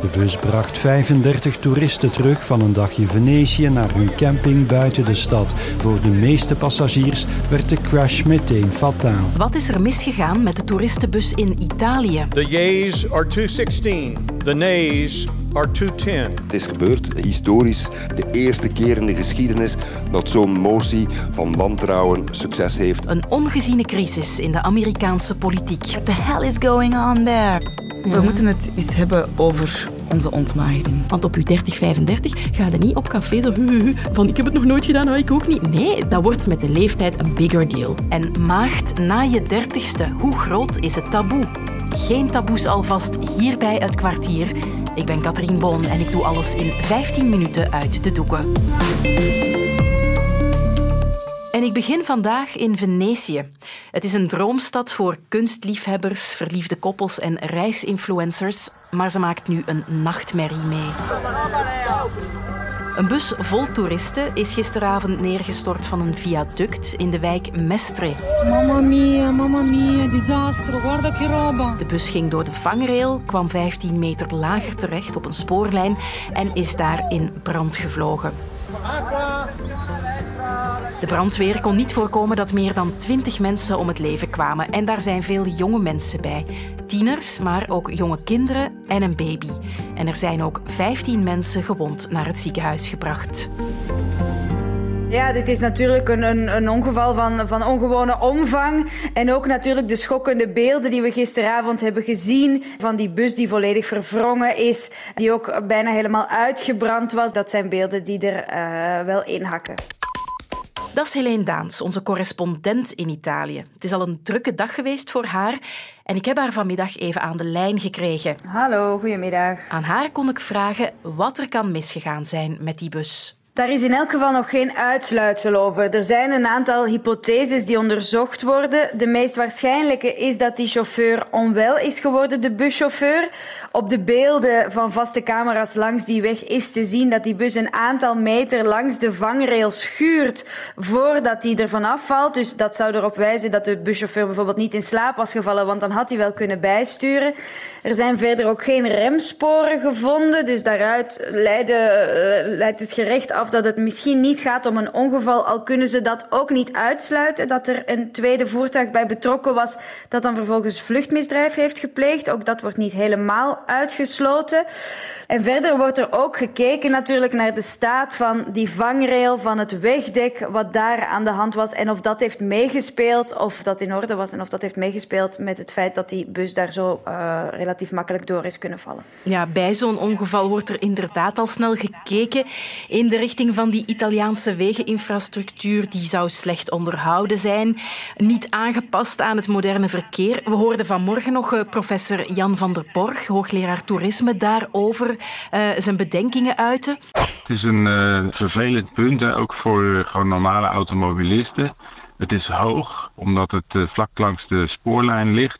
De bus bracht 35 toeristen terug van een dagje Venetië naar hun camping buiten de stad. Voor de meeste passagiers werd de crash meteen fataal. Wat is er misgegaan met de toeristenbus in Italië? The yeas are 216. The nays are 210. Het is gebeurd historisch de eerste keer in de geschiedenis dat zo'n motie van wantrouwen succes heeft. Een ongeziene crisis in de Amerikaanse politiek. What the hell is going on there? We moeten het eens hebben over onze ontmaagding. Want op uw 30, 35 ga je niet op café zo hu, hu, hu, van ik heb het nog nooit gedaan, nou, ik ook niet. Nee, dat wordt met de leeftijd een bigger deal. En maagd na je dertigste, hoe groot is het taboe? Geen taboes alvast hier bij het kwartier. Ik ben Katrien Boon en ik doe alles in 15 minuten uit de doeken. En ik begin vandaag in Venetië. Het is een droomstad voor kunstliefhebbers, verliefde koppels en reisinfluencers, maar ze maakt nu een nachtmerrie mee. Een bus vol toeristen is gisteravond neergestort van een viaduct in de wijk Mestre. Mamma mia, mamma mia, disastro, guarda che roba. De bus ging door de vangrail, kwam 15 meter lager terecht op een spoorlijn en is daar in brand gevlogen. De brandweer kon niet voorkomen dat meer dan 20 mensen om het leven kwamen. En daar zijn veel jonge mensen bij. Tieners, maar ook jonge kinderen en een baby. En er zijn ook 15 mensen gewond naar het ziekenhuis gebracht. Ja, dit is natuurlijk een, een, een, ongeval van, van ongewone omvang. En ook natuurlijk de schokkende beelden die we gisteravond hebben gezien. Van die bus die volledig verwrongen is. Die ook bijna helemaal uitgebrand was. Dat zijn beelden die er uh, wel inhakken. Dat is Helene Daans, onze correspondent in Italië. Het is al een drukke dag geweest voor haar en ik heb haar vanmiddag even aan de lijn gekregen. Hallo, goedemiddag. Aan haar kon ik vragen wat er kan misgegaan zijn met die bus. Daar is in elk geval nog geen uitsluitsel over. Er zijn een aantal hypotheses die onderzocht worden. De meest waarschijnlijke is dat die chauffeur onwel is geworden, de buschauffeur. Op de beelden van vaste camera's langs die weg is te zien dat die bus een aantal meter langs de vangrail schuurt voordat hij er vanaf valt. Dus dat zou erop wijzen dat de buschauffeur bijvoorbeeld niet in slaap was gevallen, want dan had hij wel kunnen bijsturen. Er zijn verder ook geen remsporen gevonden, dus daaruit leiden, leidt het gerecht af dat het misschien niet gaat om een ongeval, al kunnen ze dat ook niet uitsluiten, dat er een tweede voertuig bij betrokken was dat dan vervolgens vluchtmisdrijf heeft gepleegd. Ook dat wordt niet helemaal uitgesloten. En verder wordt er ook gekeken natuurlijk naar de staat van die vangrail, van het wegdek, wat daar aan de hand was en of dat heeft meegespeeld, of dat in orde was en of dat heeft meegespeeld met het feit dat die bus daar zo uh, relatief makkelijk door is kunnen vallen. Ja, bij zo'n ongeval wordt er inderdaad al snel gekeken in de richting van die Italiaanse wegeninfrastructuur. Die zou slecht onderhouden zijn, niet aangepast aan het moderne verkeer. We hoorden vanmorgen nog uh, professor Jan van der Borg, hoogleraar toerisme, daarover uh, zijn bedenkingen uiten. Het is een uh, vervelend punt, ook voor normale automobilisten. Het is hoog, omdat het vlak langs de spoorlijn ligt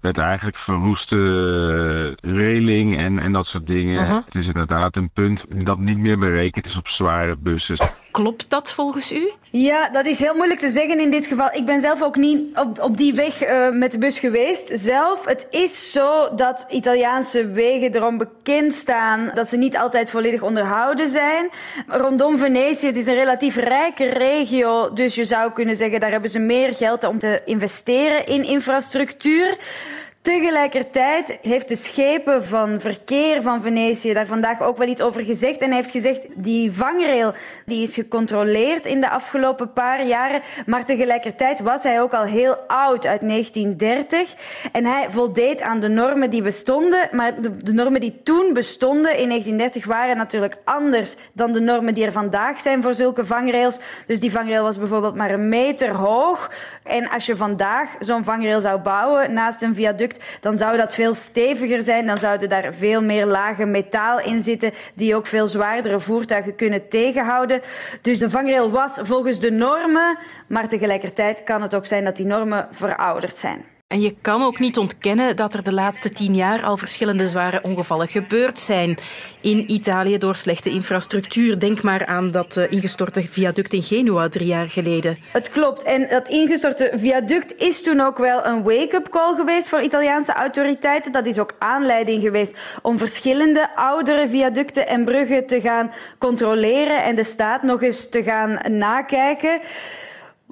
met eigenlijk verroeste reling en, en dat soort dingen. Uh -huh. Het is inderdaad een punt dat niet meer berekend is op zware bussen. Klopt dat volgens u? Ja, dat is heel moeilijk te zeggen in dit geval. Ik ben zelf ook niet op, op die weg uh, met de bus geweest. Zelf, het is zo dat Italiaanse wegen erom bekend staan dat ze niet altijd volledig onderhouden zijn. Rondom Venetië, het is een relatief rijke regio, dus je zou kunnen zeggen daar hebben ze meer geld om te investeren in infrastructuur. Tegelijkertijd heeft de schepen van verkeer van Venetië daar vandaag ook wel iets over gezegd. En hij heeft gezegd, die vangrail die is gecontroleerd in de afgelopen paar jaren. Maar tegelijkertijd was hij ook al heel oud, uit 1930. En hij voldeed aan de normen die bestonden. Maar de, de normen die toen bestonden in 1930 waren natuurlijk anders dan de normen die er vandaag zijn voor zulke vangrails. Dus die vangrail was bijvoorbeeld maar een meter hoog. En als je vandaag zo'n vangrail zou bouwen naast een viaduct, dan zou dat veel steviger zijn. Dan zouden daar veel meer lagen metaal in zitten die ook veel zwaardere voertuigen kunnen tegenhouden. Dus de vangrail was volgens de normen, maar tegelijkertijd kan het ook zijn dat die normen verouderd zijn. En je kan ook niet ontkennen dat er de laatste tien jaar al verschillende zware ongevallen gebeurd zijn in Italië door slechte infrastructuur. Denk maar aan dat eh, ingestorte viaduct in Genua drie jaar geleden. Het klopt. En dat ingestorte viaduct is toen ook wel een wake-up call geweest voor Italiaanse autoriteiten. Dat is ook aanleiding geweest om verschillende oudere viaducten en bruggen te gaan controleren en de staat nog eens te gaan nakijken.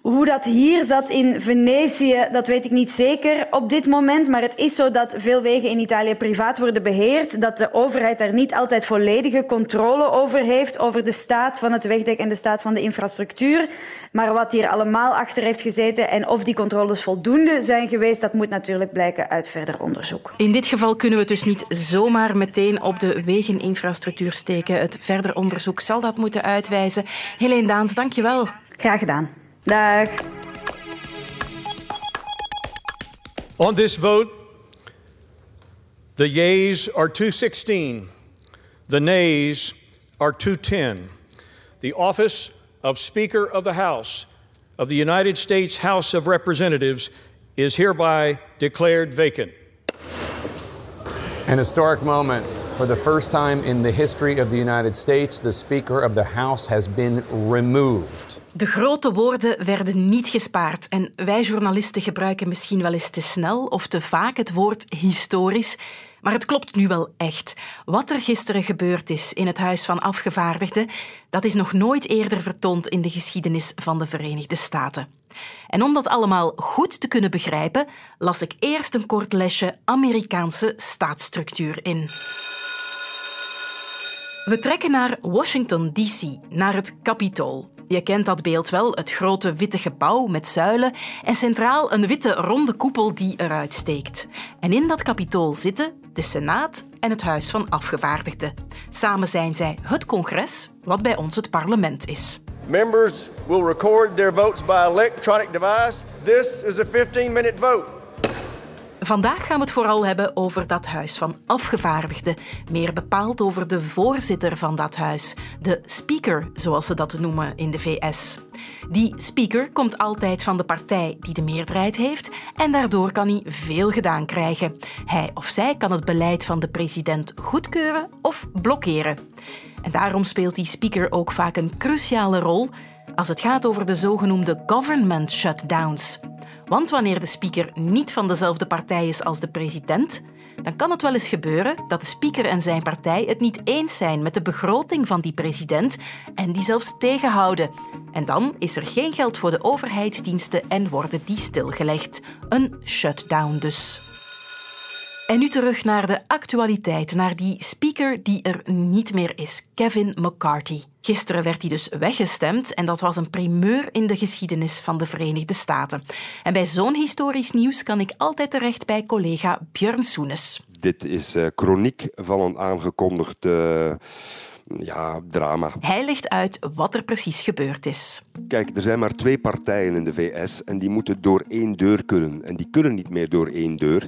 Hoe dat hier zat in Venetië, dat weet ik niet zeker op dit moment. Maar het is zo dat veel wegen in Italië privaat worden beheerd. Dat de overheid daar niet altijd volledige controle over heeft. Over de staat van het wegdek en de staat van de infrastructuur. Maar wat hier allemaal achter heeft gezeten en of die controles voldoende zijn geweest, dat moet natuurlijk blijken uit verder onderzoek. In dit geval kunnen we het dus niet zomaar meteen op de wegeninfrastructuur steken. Het verder onderzoek zal dat moeten uitwijzen. Helene Daans, dank je wel. Graag gedaan. Dag. On this vote, the yeas are 216, the nays are 210. The office of Speaker of the House of the United States House of Representatives is hereby declared vacant. An historic moment. For the first time in the history of the United States, the Speaker of the House has been removed. De grote woorden werden niet gespaard en wij journalisten gebruiken misschien wel eens te snel of te vaak het woord historisch. Maar het klopt nu wel echt. Wat er gisteren gebeurd is in het Huis van Afgevaardigden, dat is nog nooit eerder vertoond in de geschiedenis van de Verenigde Staten. En om dat allemaal goed te kunnen begrijpen, las ik eerst een kort lesje Amerikaanse staatsstructuur in. We trekken naar Washington, D.C., naar het Capitool. Je kent dat beeld wel, het grote witte gebouw met zuilen en centraal een witte ronde koepel die eruit steekt. En in dat kapitool zitten de Senaat en het Huis van Afgevaardigden. Samen zijn zij het congres, wat bij ons het parlement is. Members will record their votes by electronic device. This is a 15-minute vote. Vandaag gaan we het vooral hebben over dat Huis van Afgevaardigden. Meer bepaald over de voorzitter van dat huis, de Speaker, zoals ze dat noemen in de VS. Die Speaker komt altijd van de partij die de meerderheid heeft en daardoor kan hij veel gedaan krijgen. Hij of zij kan het beleid van de president goedkeuren of blokkeren. En daarom speelt die Speaker ook vaak een cruciale rol als het gaat over de zogenoemde government shutdowns. Want wanneer de speaker niet van dezelfde partij is als de president, dan kan het wel eens gebeuren dat de speaker en zijn partij het niet eens zijn met de begroting van die president en die zelfs tegenhouden. En dan is er geen geld voor de overheidsdiensten en worden die stilgelegd. Een shutdown dus. En nu terug naar de actualiteit, naar die speaker die er niet meer is, Kevin McCarthy. Gisteren werd hij dus weggestemd en dat was een primeur in de geschiedenis van de Verenigde Staten. En bij zo'n historisch nieuws kan ik altijd terecht bij collega Björn Soenes. Dit is uh, chroniek van een aangekondigd uh, ja, drama. Hij legt uit wat er precies gebeurd is. Kijk, er zijn maar twee partijen in de VS en die moeten door één deur kunnen. En die kunnen niet meer door één deur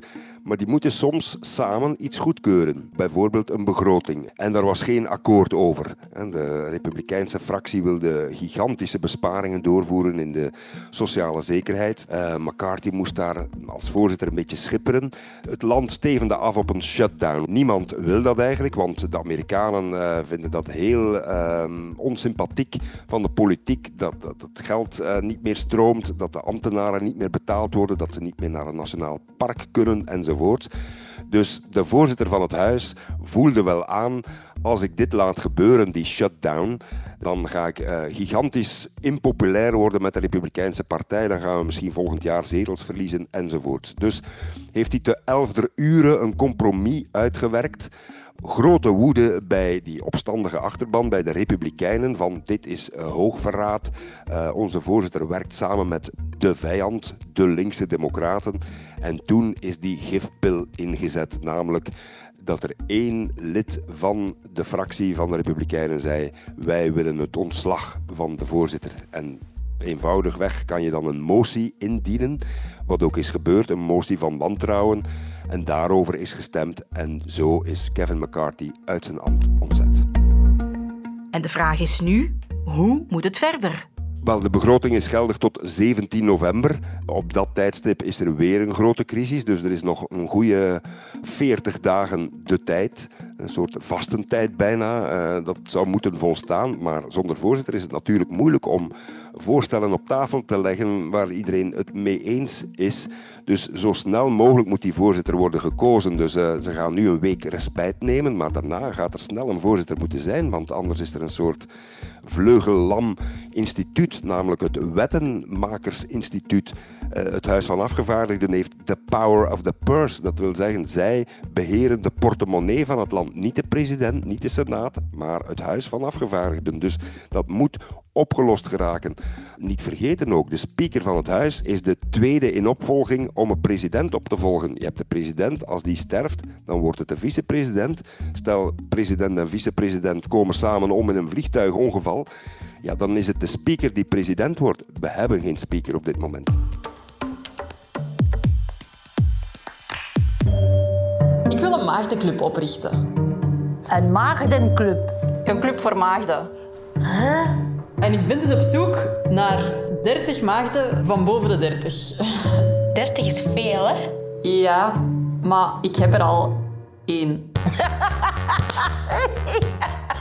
maar die moeten soms samen iets goedkeuren, bijvoorbeeld een begroting. En daar was geen akkoord over. De Republikeinse fractie wilde gigantische besparingen doorvoeren in de sociale zekerheid. Uh, McCarthy moest daar als voorzitter een beetje schipperen. Het land stevende af op een shutdown. Niemand wil dat eigenlijk, want de Amerikanen uh, vinden dat heel uh, onsympathiek van de politiek. Dat, dat het geld uh, niet meer stroomt, dat de ambtenaren niet meer betaald worden, dat ze niet meer naar een nationaal park kunnen enzovoort. Dus de voorzitter van het huis voelde wel aan, als ik dit laat gebeuren, die shutdown, dan ga ik uh, gigantisch impopulair worden met de Republikeinse Partij. Dan gaan we misschien volgend jaar zetels verliezen enzovoort. Dus heeft hij te elfder uren een compromis uitgewerkt grote woede bij die opstandige achterban, bij de Republikeinen, van dit is uh, hoogverraad. Uh, onze voorzitter werkt samen met de vijand, de linkse democraten. En toen is die gifpil ingezet, namelijk dat er één lid van de fractie van de Republikeinen zei: wij willen het ontslag van de voorzitter. En eenvoudigweg kan je dan een motie indienen, wat ook is gebeurd, een motie van wantrouwen. En daarover is gestemd en zo is Kevin McCarthy uit zijn ambt ontzet. En de vraag is nu, hoe moet het verder? Wel, de begroting is geldig tot 17 november. Op dat tijdstip is er weer een grote crisis, dus er is nog een goede 40 dagen de tijd. Een soort vastentijd bijna. Uh, dat zou moeten volstaan, maar zonder voorzitter is het natuurlijk moeilijk om voorstellen op tafel te leggen waar iedereen het mee eens is. Dus zo snel mogelijk moet die voorzitter worden gekozen. Dus uh, ze gaan nu een week respijt nemen, maar daarna gaat er snel een voorzitter moeten zijn, want anders is er een soort vleugellam instituut, namelijk het Wettenmakersinstituut. Uh, het Huis van Afgevaardigden heeft the power of the purse. Dat wil zeggen, zij beheren de portemonnee van het land. Niet de president, niet de senaat, maar het Huis van Afgevaardigden. Dus dat moet opgelost geraken. Niet vergeten ook, de speaker van het huis is de tweede in opvolging om een president op te volgen. Je hebt de president, als die sterft, dan wordt het de vicepresident. Stel, president en vicepresident komen samen om in een vliegtuigongeval. Ja, dan is het de speaker die president wordt. We hebben geen speaker op dit moment. Ik wil een maagdenclub oprichten. Een maagdenclub? Een club voor maagden. Huh? En ik ben dus op zoek naar 30 maagden van boven de 30. 30 is veel, hè? Ja, maar ik heb er al één.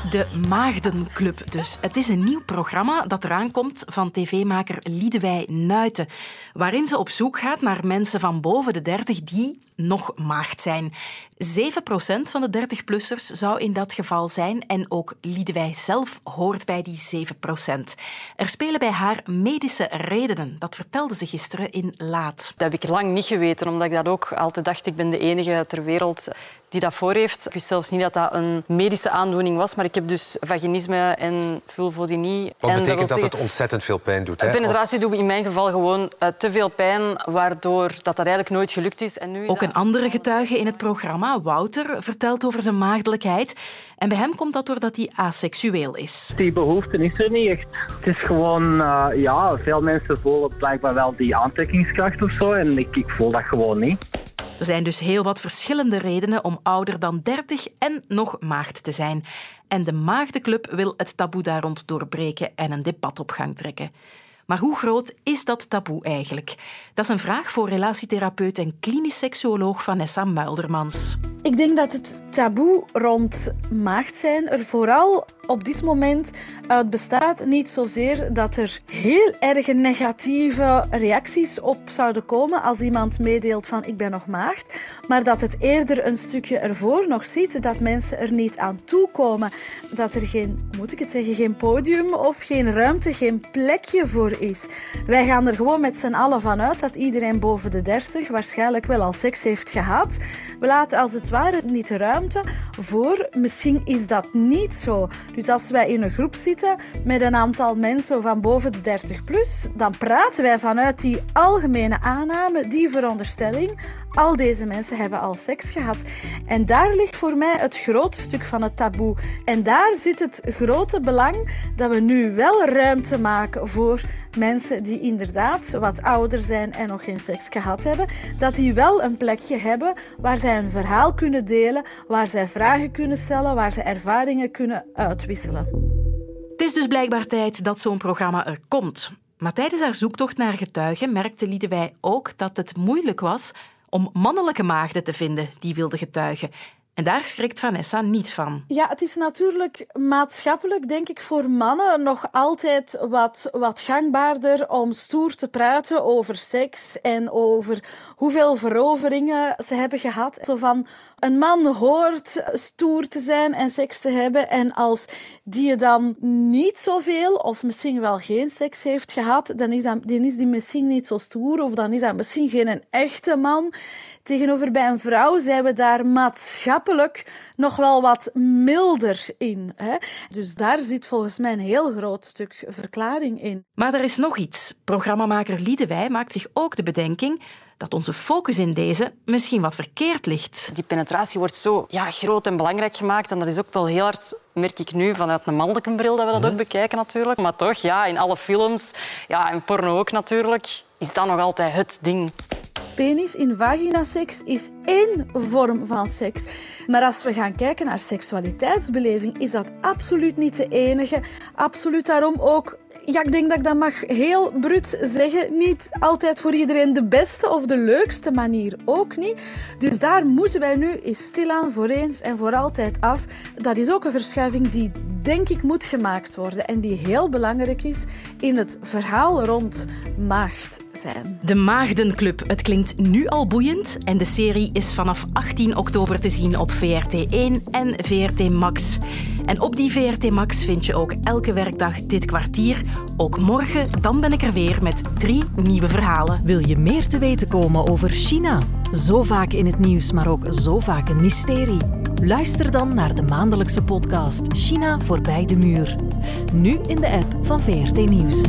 De Maagdenclub dus. Het is een nieuw programma dat eraan komt van tv-maker Liedewij Nuiten, waarin ze op zoek gaat naar mensen van boven de 30 die nog maagd zijn. 7% van de 30-plussers zou in dat geval zijn en ook Liedewij zelf hoort bij die 7%. Er spelen bij haar medische redenen, dat vertelde ze gisteren in Laat. Dat heb ik lang niet geweten, omdat ik dat ook altijd dacht, ik ben de enige ter wereld die dat voor heeft. Ik wist zelfs niet dat dat een medische aandoening was, maar ik heb dus vaginisme en vulvodynie. Wat en betekent dat, dat het ontzettend veel pijn doet? Hè? Penetratie doet in mijn geval gewoon uh, te veel pijn, waardoor dat, dat eigenlijk nooit gelukt is. En nu is ook een andere getuige in het programma, Wouter, vertelt over zijn maagdelijkheid. En bij hem komt dat doordat hij aseksueel is. Die behoefte is er niet echt. Het is gewoon, uh, ja, veel mensen voelen blijkbaar wel die aantrekkingskracht of zo. En ik, ik voel dat gewoon niet. Er zijn dus heel wat verschillende redenen om ouder dan 30 en nog maagd te zijn. En de Maagdenclub wil het taboe daar rond doorbreken en een debat op gang trekken. Maar hoe groot is dat taboe eigenlijk? Dat is een vraag voor relatietherapeut en klinisch seksuoloog Vanessa Muildermans. Ik denk dat het taboe rond maagd zijn er vooral op dit moment uit bestaat. Niet zozeer dat er heel erg negatieve reacties op zouden komen als iemand meedeelt van ik ben nog maagd, maar dat het eerder een stukje ervoor nog ziet dat mensen er niet aan toekomen. Dat er geen, moet ik het zeggen, geen podium of geen ruimte, geen plekje voor is. Wij gaan er gewoon met z'n allen van uit dat iedereen boven de 30 waarschijnlijk wel al seks heeft gehad. We laten als het ware niet de ruimte voor. Misschien is dat niet zo. Dus als wij in een groep zitten met een aantal mensen van boven de 30 plus, dan praten wij vanuit die algemene aanname, die veronderstelling. Al deze mensen hebben al seks gehad. En daar ligt voor mij het grote stuk van het taboe. En daar zit het grote belang dat we nu wel ruimte maken voor mensen die inderdaad wat ouder zijn en nog geen seks gehad hebben. Dat die wel een plekje hebben waar zij een verhaal kunnen delen, waar zij vragen kunnen stellen, waar ze ervaringen kunnen uitwisselen. Het is dus blijkbaar tijd dat zo'n programma er komt. Maar tijdens haar zoektocht naar getuigen merkte Liedewij ook dat het moeilijk was om mannelijke maagden te vinden die wilden getuigen. En daar schrikt Vanessa niet van. Ja, het is natuurlijk maatschappelijk, denk ik, voor mannen nog altijd wat, wat gangbaarder om stoer te praten over seks en over hoeveel veroveringen ze hebben gehad. Zo van, een man hoort stoer te zijn en seks te hebben en als die dan niet zoveel of misschien wel geen seks heeft gehad, dan is, dat, dan is die misschien niet zo stoer of dan is dat misschien geen een echte man. Tegenover bij een vrouw zijn we daar maatschappelijk nog wel wat milder in. Hè? Dus daar zit volgens mij een heel groot stuk verklaring in. Maar er is nog iets. Programmamaker Liedewij maakt zich ook de bedenking dat onze focus in deze misschien wat verkeerd ligt. Die penetratie wordt zo ja, groot en belangrijk gemaakt. En dat is ook wel heel hard, merk ik nu, vanuit een mannelijke bril dat we dat ook bekijken natuurlijk. Maar toch, ja, in alle films, ja, en porno ook natuurlijk, is dat nog altijd het ding. Penis in vaginaseks is één vorm van seks. Maar als we gaan kijken naar seksualiteitsbeleving, is dat absoluut niet de enige. Absoluut daarom ook ja, ik denk dat ik dat mag heel brut zeggen, niet altijd voor iedereen de beste of de leukste manier ook niet. Dus daar moeten wij nu eens stilaan voor eens en voor altijd af. Dat is ook een verschuiving die denk ik moet gemaakt worden en die heel belangrijk is in het verhaal rond maagd zijn. De Maagdenclub. Het klinkt nu al boeiend en de serie is vanaf 18 oktober te zien op VRT1 en VRT Max. En op die VRT Max vind je ook elke werkdag dit kwartier. Ook morgen, dan ben ik er weer met drie nieuwe verhalen. Wil je meer te weten komen over China? Zo vaak in het nieuws, maar ook zo vaak een mysterie. Luister dan naar de maandelijkse podcast China voorbij de muur. Nu in de app van VRT Nieuws.